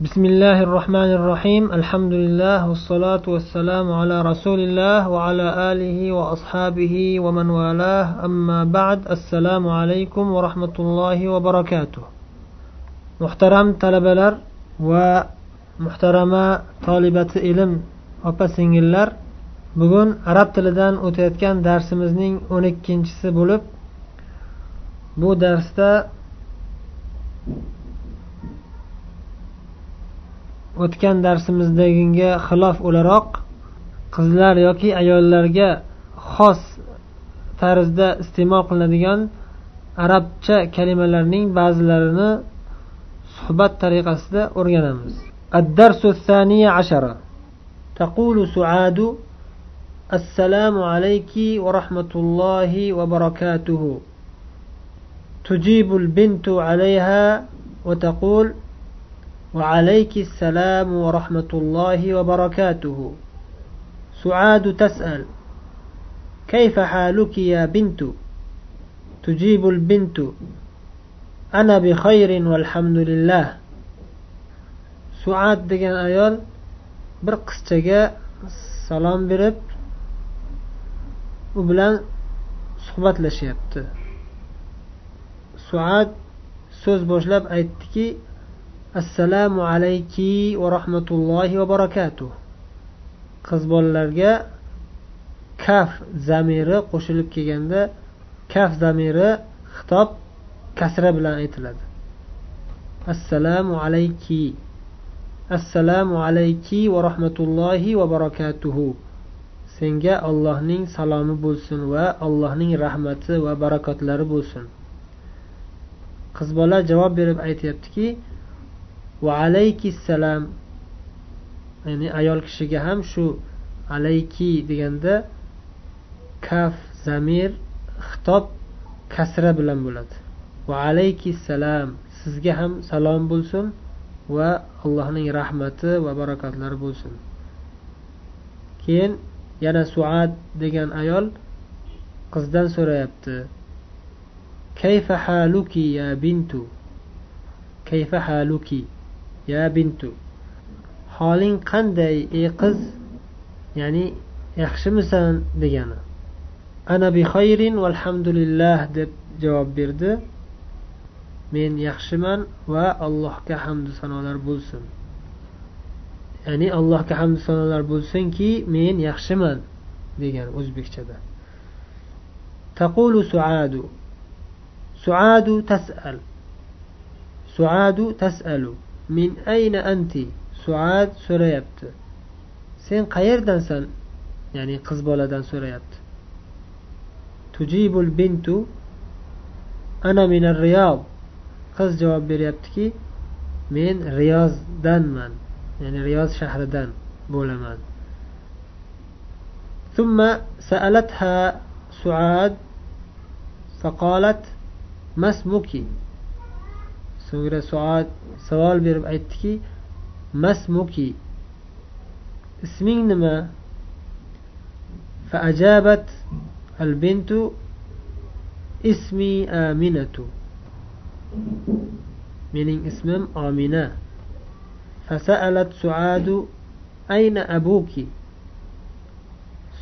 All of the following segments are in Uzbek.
بسم الله الرحمن الرحيم الحمد لله والصلاة والسلام على رسول الله وعلى آله وأصحابه ومن والاه أما بعد السلام عليكم ورحمة الله وبركاته محترم طلبة ومحترمة طالبة علم opa singillar bugun arab tilidan o'tayotgan darsimizning o'n ikkinchisi bo'lib bu darsda o'tgan darsimizdagiga xilof o'laroq qizlar yoki ayollarga xos tarzda iste'mol qilinadigan arabcha kalimalarning ba'zilarini suhbat tariqasida o'rganamiz الدرس الثاني عشر تقول سعاد السلام عليك ورحمة الله وبركاته تجيب البنت عليها وتقول وعليك السلام ورحمة الله وبركاته سعاد تسأل كيف حالك يا بنت تجيب البنت أنا بخير والحمد لله سعاد degan ayol bir qizchaga salom berib u bilan suhbatlashyapti suad so'z boshlab aytdiki assalomu alayki va rahmatullohi va barakatuh. Qiz bolalarga kaf zamiri qo'shilib kelganda kaf zamiri xitob kasra bilan aytiladi. Assalomu alayki. Assalomu alayki va rahmatullohi va barakatuhu senga allohning salomi bo'lsin va allohning rahmati va barakotlari bo'lsin. Qiz bola javob berib aytyaptiki va salam. Ya'ni ayol kishiga ham shu alayki deganda kaf zamir xitob kasra bilan bo'ladi. Va salam. Sizga ham salom bo'lsin va allohning rahmati va barokatlari bo'lsin. Keyin yana suad degan ayol qizdan so'rayapti. Kayfa haluki ya bintu? Kayfa haluki? Ya bintu holing qanday ey qiz? Ya'ni yaxshimisan degani. Ana bi xayrin valhamdulillah deb javob berdi. Men yaxshiman va allohga hamdu sanolar bo'lsin. Ya'ni allohga hamdu sanolar bo'lsinki men yaxshiman degan o'zbekchada. Taqulu suadu. Suadu tasal. Suadu tasalu. Min ayna anti suad so'rayapti sen qayerdansan ya'ni qiz boladan so'rayapti tujibul bintu ana minar riyod qiz javob beryaptiki men riyozdanman ya'ni riyoz shahridan bo'laman ثم سألتها سعاد فقالت ما اسمك so'ngra suad savol berib aytdiki masmuki isming nima فأجابت البنت اسمي آمنة mening ismim omina فسألت سعاد أين أبوك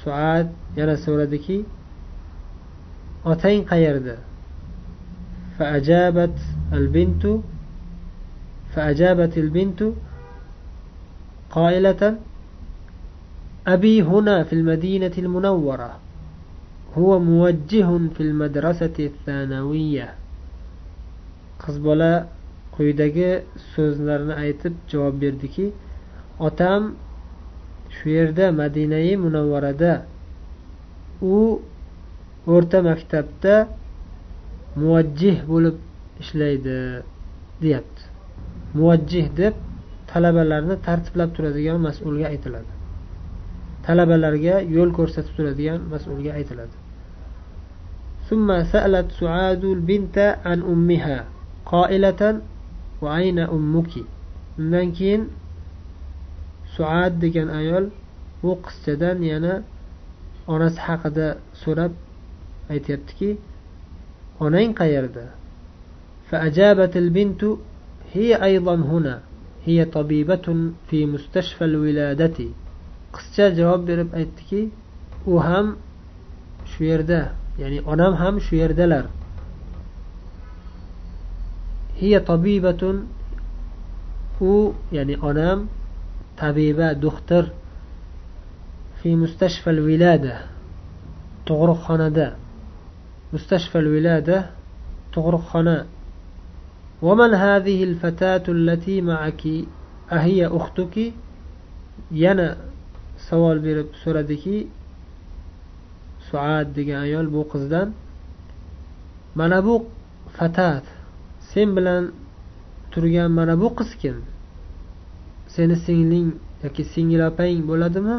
suad yana so'radiki otang qayerda فأجابت البنت فأجابت البنت قائلة أبي هنا في المدينة المنورة هو موجه في المدرسة الثانوية qiz bola quyidagi so'zlarni aytib javob berdiki otam shu yerda madinai munavvarada u o'rta maktabda muvajjih bo'lib ishlaydi deyapti muvajjih deb talabalarni tartiblab turadigan mas'ulga aytiladi talabalarga yo'l ko'rsatib turadigan mas'ulga aytiladi ثم سألت سعاد البنت عن أمها قائلة وأين أمك undan keyin suad degan ayol bu qizchadan yana onasi haqida so'rab aytyaptiki onang qayerda فأجابت البنت هي أيضا هنا هي طبيبة في مستشفى الولادة. قصتها جواب برب أيتكي وهم شو يرده يعني أنام هم شو يردلر هي طبيبة و يعني أنام طبيبة دختر في مستشفى الولادة تغرق خندا مستشفى الولادة تغرق خندا ومن هذه الفتاة التي معك أهي أختك yana savol berib so'radiki suad degan ayol bu qizdan mana bu fatat sen bilan turgan mana bu qiz kim seni singling yoki singil opang bo'ladimi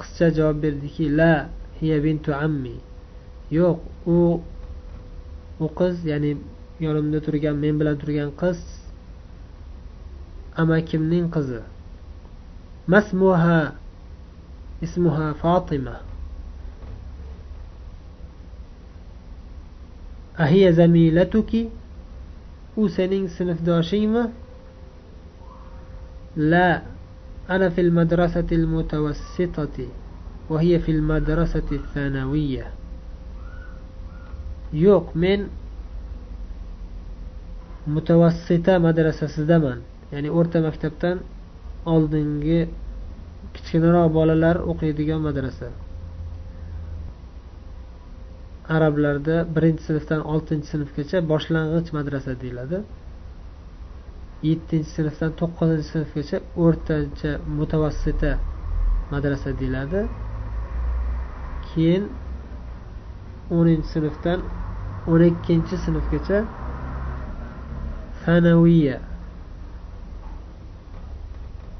qizcha javob berdiki la hiya bintu ammi yo'q u u qiz ya'ni yonimda turgan men bilan turgan qiz amakimning qizi? Masmuha ismuha fotima ahiya zamilatuki u sening sinfdoshingmi? La ana fil madrasati al mutawassitati wa hiya fil madrasati al thanawiyya yo'q men mutavassita madrasasidaman. Ya'ni o'rta maktabdan oldingi kichkinaroq bolalar o'qiydigan madrasa. Arablarda birinchi sinfdan oltinchi sinfgacha boshlang'ich madrasa deyiladi. Yettinchi sinfdan to'qqizinchi sinfgacha o'rtacha mutavassita madrasa deyiladi. Keyin o'ninchi sinfdan o'n ikkinchi sinfgacha sanaviya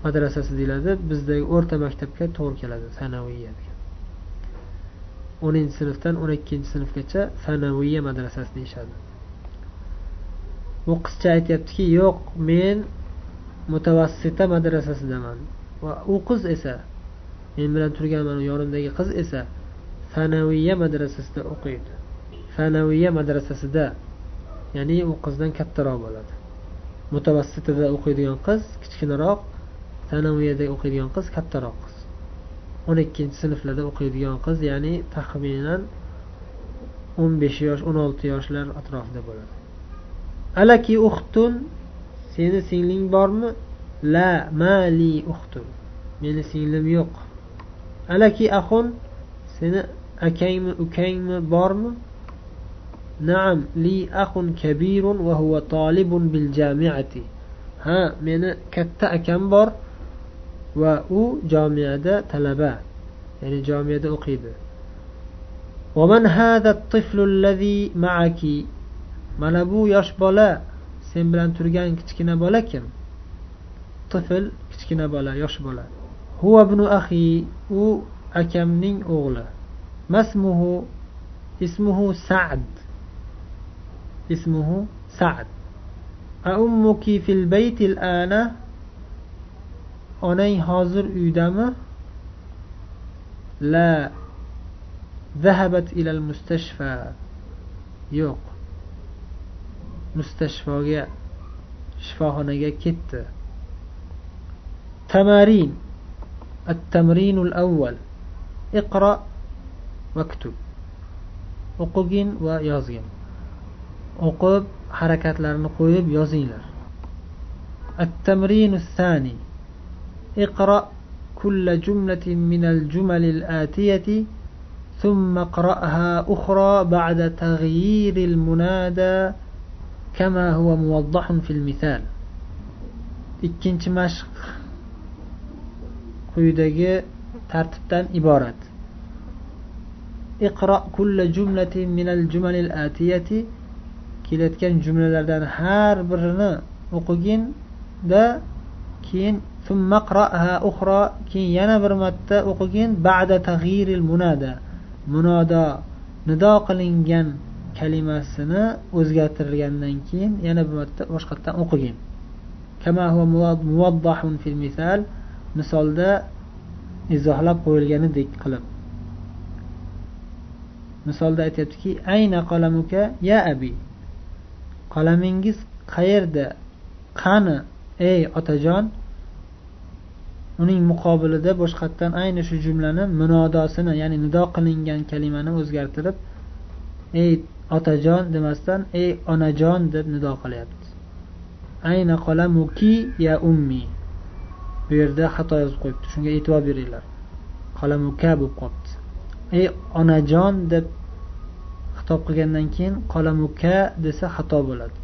madrasasi deyiladi. Bizdagi o'rta maktabga to'g'ri keladi sanaviya o'ninchi sinfdan o'n ikkinchi sinfgacha sanaviya madrasasi deyishadi bu qizcha aytyaptiki yo'q men mutavassita madrasasidaman. Va u qiz esa men bilan turgan mana yonimdagi qiz esa sanaviya madrasasida o'qiydi. Sanaviya madrasasida ya'ni u qizdan kattaroq bo'ladi. Mutavassitada o'qiydigan qiz kichkinaroq sanaviyada o'qiydigan qiz kattaroq qiz. O'n ikkinchi sinflarda o'qiydigan qiz ya'ni taxminan o'n besh yosh o'n olti yoshlar atrofida bo'ladi. Alaki uxtun seni singling bormi? La mali uxtun meni singlim yo'q. Alaki axun seni akangmi ukangmi bormi? naam li axun kabirun va huwa talibun bil jamiati ha meni katta akam bor va u jamiada talaba ya'ni jamiada o'qiydi ومن هذا الطفل الذي معك mana bu yosh bola sen bilan turgan kichkina bola kim tifl kichkina bola yosh bola huva ibnu ahi u akamning o'g'li masmuhu ismuhu sa'd اسمه سعد. أأمك في البيت الآن؟ أني حاضر أدم لا. ذهبت إلى المستشفى. يوق. مستشفى شفاهنجا كت. تمارين. التمرين الأول. اقرأ. واكتب. وقجن ويازين o'qib harakatlarni qo'yib yozinglar التمرين الثاني اقرأ كل جملة من الجمل الآتية ثم اقرأها أخرى بعد تغيير المنادى كما هو موضح في المثال ikkinchi mashq quyidagi tartibdan iborat iqro kulla jumlatin minal jumalil atiyati kelayotgan jumlalardan har birini o'qiginda keyin uxro keyin yana bir marta o'qigin ba'da tag'yiril munada. Munodo nido qilingan kalimasini o'zgartirilgandan keyin yana bir marta boshqatdan o'qigin. Misolda izohlab qo'yilganidek qilib. Misolda aytyaptiki ayna qalamuka ya abi? Qalamingiz qayerda? Qani ey otajon? Uning muqobilida boshqatdan ayni shu jumlani munodosini ya'ni nido qilingan kalimani o'zgartirib ey otajon demasdan ey onajon deb nido qilyapti. Ayna qolamuki ya ummi? Bu yerda xato yozib qo'yibdi shunga e'tibor beringlar. Qalamuka bo'lib qolibdi. Ey onajon deb xitob qilgandan keyin qalamuka desa xato bo'ladi.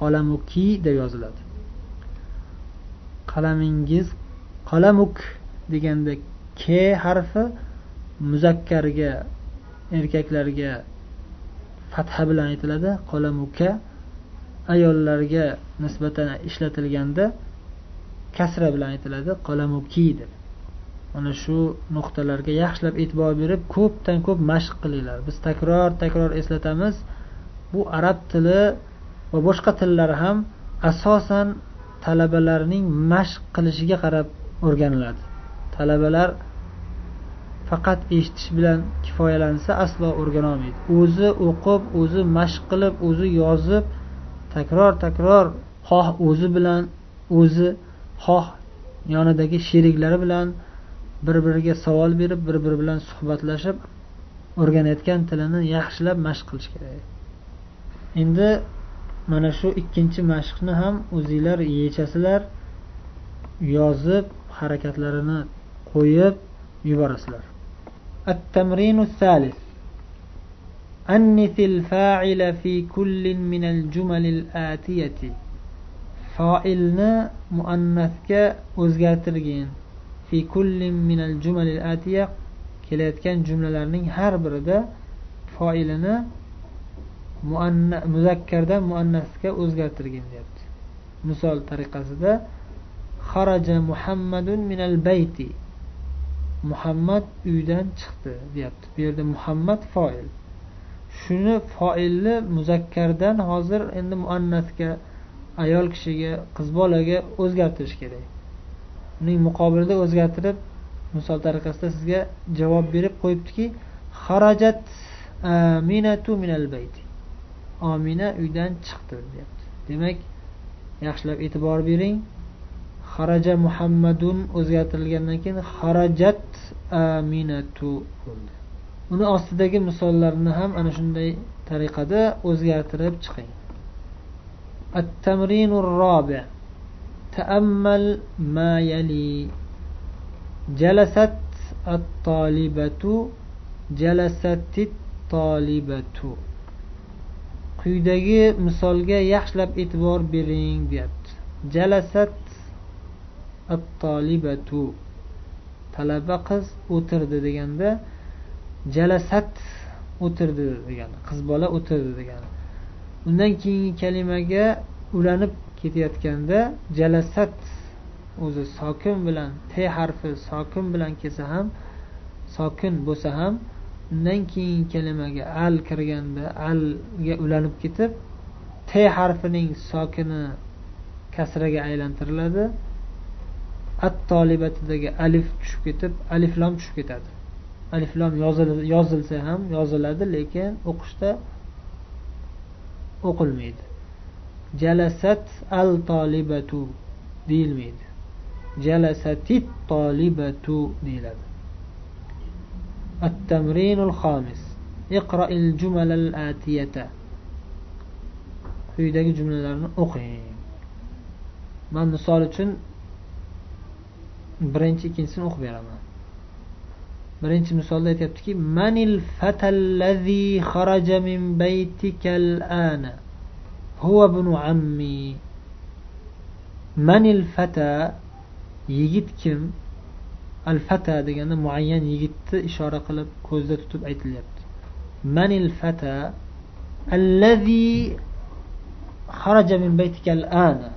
Qalamuki deb yoziladi. Qalamingiz qalamuk deganda k harfi muzakkarga erkaklarga fatha bilan aytiladi. Qalamuka ayollarga nisbatan ishlatilganda kasra bilan aytiladi. Qalamuki deb. Mana shu nuqtalarga yaxshilab e'tibor berib ko'pdan ko'p mashq qilinglar. Biz takror takror eslatamiz bu arab tili va boshqa tillar ham asosan talabalarning mashq qilishiga qarab o'rganiladi. Talabalar faqat eshitish bilan kifoyalansa aslo o'rganolmaydi o'zi o'qib o'zi mashq qilib o'zi yozib takror takror xoh o'zi bilan o'zi xoh yonidagi sheriklari bilan bir biriga savol berib bir biri bilan suhbatlashib o'rganayotgan tilini yaxshilab mashq qilish kerak endi mana shu ikkinchi mashqni ham o'zinglar yechasizlar yozib harakatlarini qo'yib yuborasizlar التمرين الثالث أنث الفاعل في كل من الجمل الآتية فاعلنا مؤنثك o'zgartirgin fi kullin jumal al atiya kelayotgan jumlalarning har birida foilini muzakkardan muannasga o'zgartirgin deyapti. Misol tariqasida xaraja muhammadun min al bayti. Muhammad uydan chiqdi deyapti. Bu yerda muhammad foil. Shuni foilni muzakkardan hozir endi muannasga ayol kishiga qiz bolaga o'zgartirish kerak. uning muqobilida o'zgartirib misol tariqasida sizga javob berib qo'yibdiki xarajat e, aminatu minal bayti. Omina uydan chiqdi deyapti. Demak yaxshilab e'tibor bering. Xaraja muhammadun o'zgartirilgandan keyin xarajat e, aminatu bo'ldi. Uni ostidagi misollarni ham ana shunday tariqada o'zgartirib chiqing. At tamrinur robi تأمل ما يلي جلست الطالبة جلست الطالبة quyidagi misolga yaxshilab e'tibor bering deyapti jalasat at-tolibatu talaba qiz o'tirdi deganda jalasat o'tirdi degani qiz bola o'tirdi degani undan keyingi kalimaga ulanib ketayotganda jalasat o'zi sokin bilan t harfi sokin bilan kelsa ham sokin bo'lsa ham undan keyingi kalimaga al kirganda alga ulanib ketib t harfining sokini kasraga aylantiriladi. At tolibatidagi alif tushib ketib aliflom tushib ketadi. Aliflom yozilsa ham yoziladi lekin o'qishda o'qilmaydi. jalasat al tolibatu deyilmaydi jalasatit tolibatu deyiladi التمرين الخامس اقرأ الجمل الآتية quyidagi jumlalarni o'qing man misol uchun birinchi ikkinchisini o'qib beraman birinchi misolda aytyaptiki manil fatallazi xaraja min baytika al-ana Huwa ibn ammi manil fata yigit kim al fata deganda muayyan yigitni ishora qilib ko'zda tutib aytilyapti manil fata allazi xaraja min baytika al-ana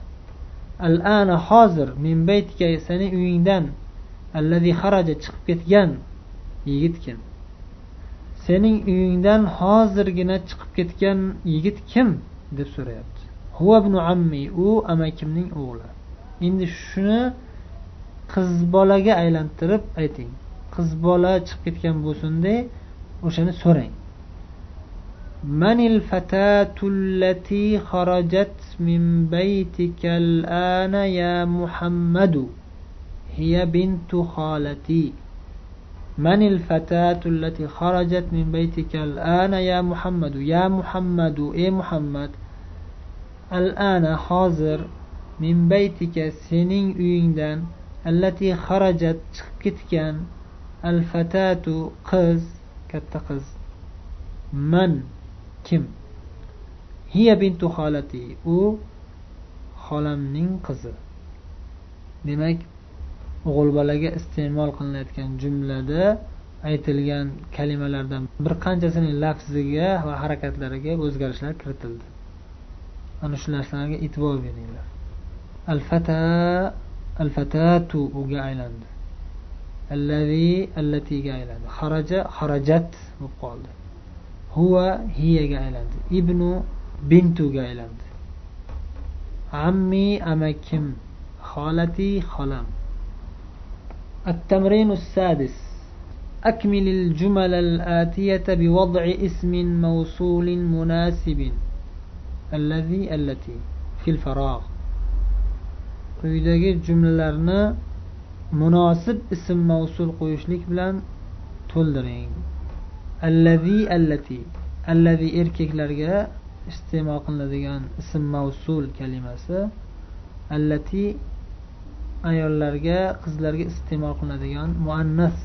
al-ana hozir min baytika seni uyingdan allazi xaraja chiqib ketgan yigit kim sening uyingdan hozirgina chiqib ketgan yigit kim deb so'rayapti. Huva ammi u amakimning o'g'li. Endi shuni qiz bolaga aylantirib ayting. Qiz bola chiqib ketgan bo'lsinda o'shani so'rang. Manil fatatullati xarajat min baytikal ana ya muhammadu hiya bintu xolati. من الفتاة التي خرجت من بيتك الآن يا محمد يا محمد إيه محمد الآن حاضر من بيتك سنين uyingdan التي خرجت chiqib الفتاة قز katta qiz man kim hiya bintu xolati u xolamning qizi demak o'g'il bolaga iste'mol qilinayotgan jumlada aytilgan kalimalardan bir qanchasining lafziga va harakatlariga o'zgarishlar kiritildi. Ana shu narsalarga e'tibor beringlar. Al fata al fatatu uga aylandi. Allazi allatiga aylandi. Xaraja xarajat bo'lib qoldi. Huva hiyaga aylandi. Ibnu bintuga aylandi. Ammi amakim xolati xolam. التمرين السادس أكمل الجمل الآتية بوضع اسم موصول مناسب الذي التي في الفراغ quyidagi jumlalarni munosib ism mavsul qo'yishlik bilan to'ldiring allazi allati allazi erkaklarga iste'mol qilinadigan ism mavsul kalimasi allati ayollarga qizlarga iste'mol qilinadigan muannas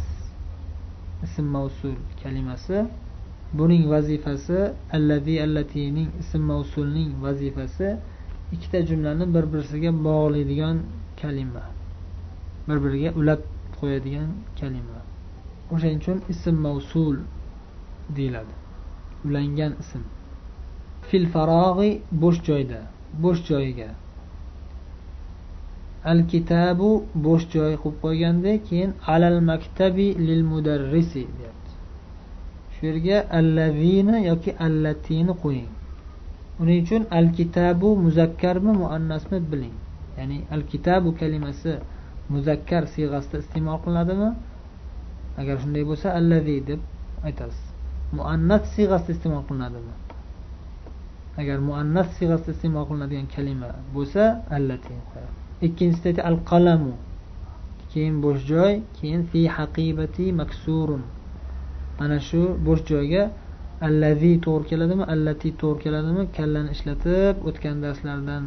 ism mavsul kalimasi. Buning vazifasi allazi allatining ism mavsulning vazifasi. Ikkita jumlani bir birisiga bog'laydigan kalima. Bir biriga ulab qo'yadigan kalima. O'shaning uchun ism mavsul deyiladi. Ulangan ism. Fil farog'i bo'sh joyda bo'sh joyiga. Al kitabu bo'sh joy qo'yib qo'yganda keyin alal maktabi lil mudarrisi deyapti. Shu yerga allazina yoki allatini qo'ying. Uning uchun al kitabu muzakkarmi muannasmi biling. Ya'ni al kitabu kalimasi muzakkar siyg'asida iste'mol qilinadimi? Agar shunday bo'lsa allazi deb aytasiz. Muannas siyg'asida iste'mol qilinadimi? Agar muannas siyg'asida iste'mol qilinadigan kalima bo'lsa allati ikkinchisida al qalamu keyin bo'sh joy keyin fi haqibati maksurun. Mana shu bo'sh joyga allazi to'g'ri keladimi allati to'g'ri keladimi kallani ishlatib o'tgan darslardan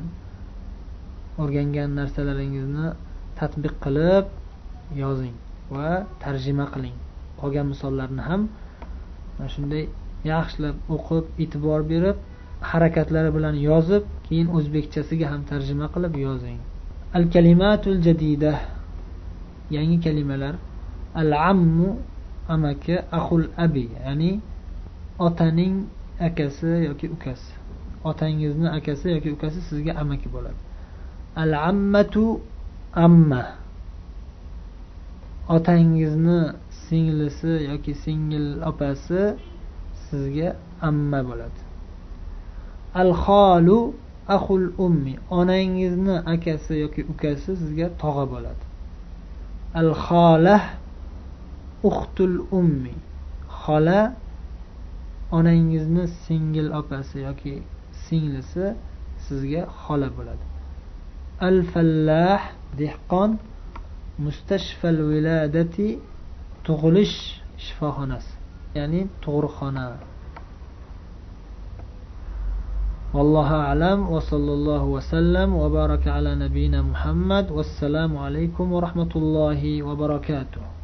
o'rgangan narsalaringizni tadbiq qilib yozing va tarjima qiling. Qolgan misollarni ham mana shunday yaxshilab o'qib e'tibor berib harakatlari bilan yozib keyin o'zbekchasiga ham tarjima qilib yozing. Al kalimatul jadida. Yangi kalimalar. Al ammu amaki ahul abi ya'ni otaning akasi yoki ukasi. Otangizni akasi yoki ukasi sizga amaki bo'ladi. Al ammatu amma. Otangizni singlisi yoki singil opasi sizga amma bo'ladi. Al xolu ahul ummi onangizni akasi yoki ukasi sizga tog'a bo'ladi. Al xolah uxtul ummi. Xola onangizni singil opasi yoki singlisi sizga xola bo'ladi. Al fallah dehqon. Mustashfal viladati tug'ilish shifoxonasi ya'ni tug'ruqxona. والله أعلم وصلى الله وسلم وبارك على نبينا محمد والسلام عليكم ورحمة الله وبركاته.